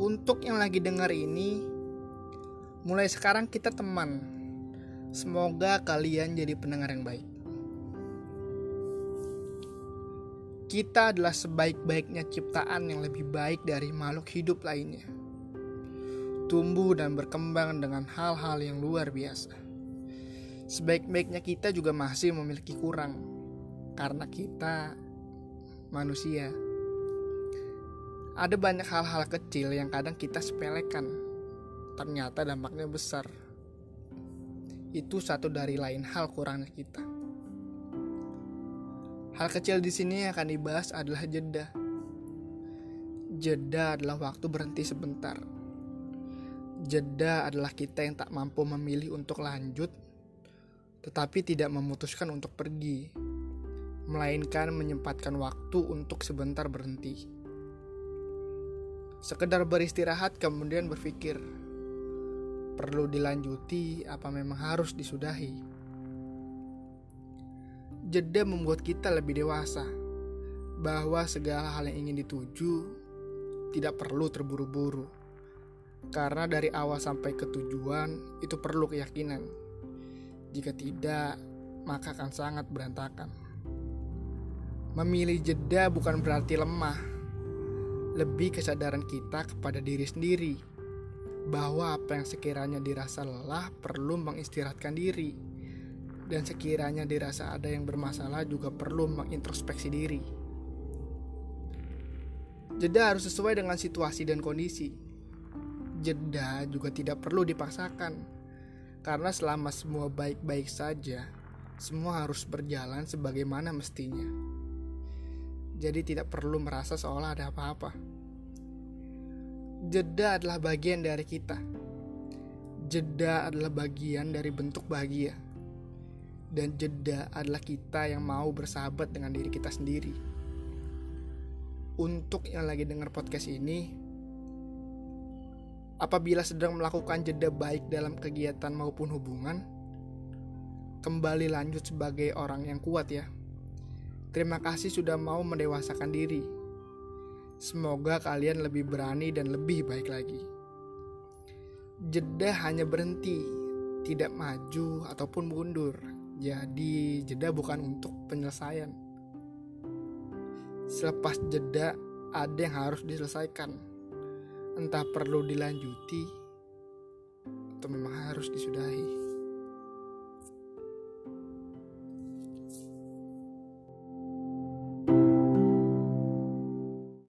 Untuk yang lagi dengar ini, mulai sekarang kita teman. Semoga kalian jadi pendengar yang baik. Kita adalah sebaik-baiknya ciptaan yang lebih baik dari makhluk hidup lainnya. Tumbuh dan berkembang dengan hal-hal yang luar biasa. Sebaik-baiknya kita juga masih memiliki kurang, karena kita manusia. Ada banyak hal-hal kecil yang kadang kita sepelekan, ternyata dampaknya besar. Itu satu dari lain hal kurangnya kita. Hal kecil di sini yang akan dibahas adalah jeda. Jeda adalah waktu berhenti sebentar. Jeda adalah kita yang tak mampu memilih untuk lanjut, tetapi tidak memutuskan untuk pergi, melainkan menyempatkan waktu untuk sebentar berhenti sekedar beristirahat kemudian berpikir perlu dilanjuti apa memang harus disudahi? Jeda membuat kita lebih dewasa bahwa segala hal yang ingin dituju tidak perlu terburu-buru. Karena dari awal sampai ke tujuan itu perlu keyakinan. Jika tidak maka akan sangat berantakan. Memilih jeda bukan berarti lemah lebih kesadaran kita kepada diri sendiri bahwa apa yang sekiranya dirasa lelah perlu mengistirahatkan diri dan sekiranya dirasa ada yang bermasalah juga perlu mengintrospeksi diri. Jeda harus sesuai dengan situasi dan kondisi. Jeda juga tidak perlu dipaksakan karena selama semua baik-baik saja, semua harus berjalan sebagaimana mestinya jadi tidak perlu merasa seolah ada apa-apa. Jeda adalah bagian dari kita. Jeda adalah bagian dari bentuk bahagia. Dan jeda adalah kita yang mau bersahabat dengan diri kita sendiri. Untuk yang lagi dengar podcast ini, apabila sedang melakukan jeda baik dalam kegiatan maupun hubungan, kembali lanjut sebagai orang yang kuat ya. Terima kasih sudah mau mendewasakan diri. Semoga kalian lebih berani dan lebih baik lagi. Jeda hanya berhenti, tidak maju ataupun mundur. Jadi, jeda bukan untuk penyelesaian. Selepas jeda, ada yang harus diselesaikan. Entah perlu dilanjuti atau memang harus disudahi.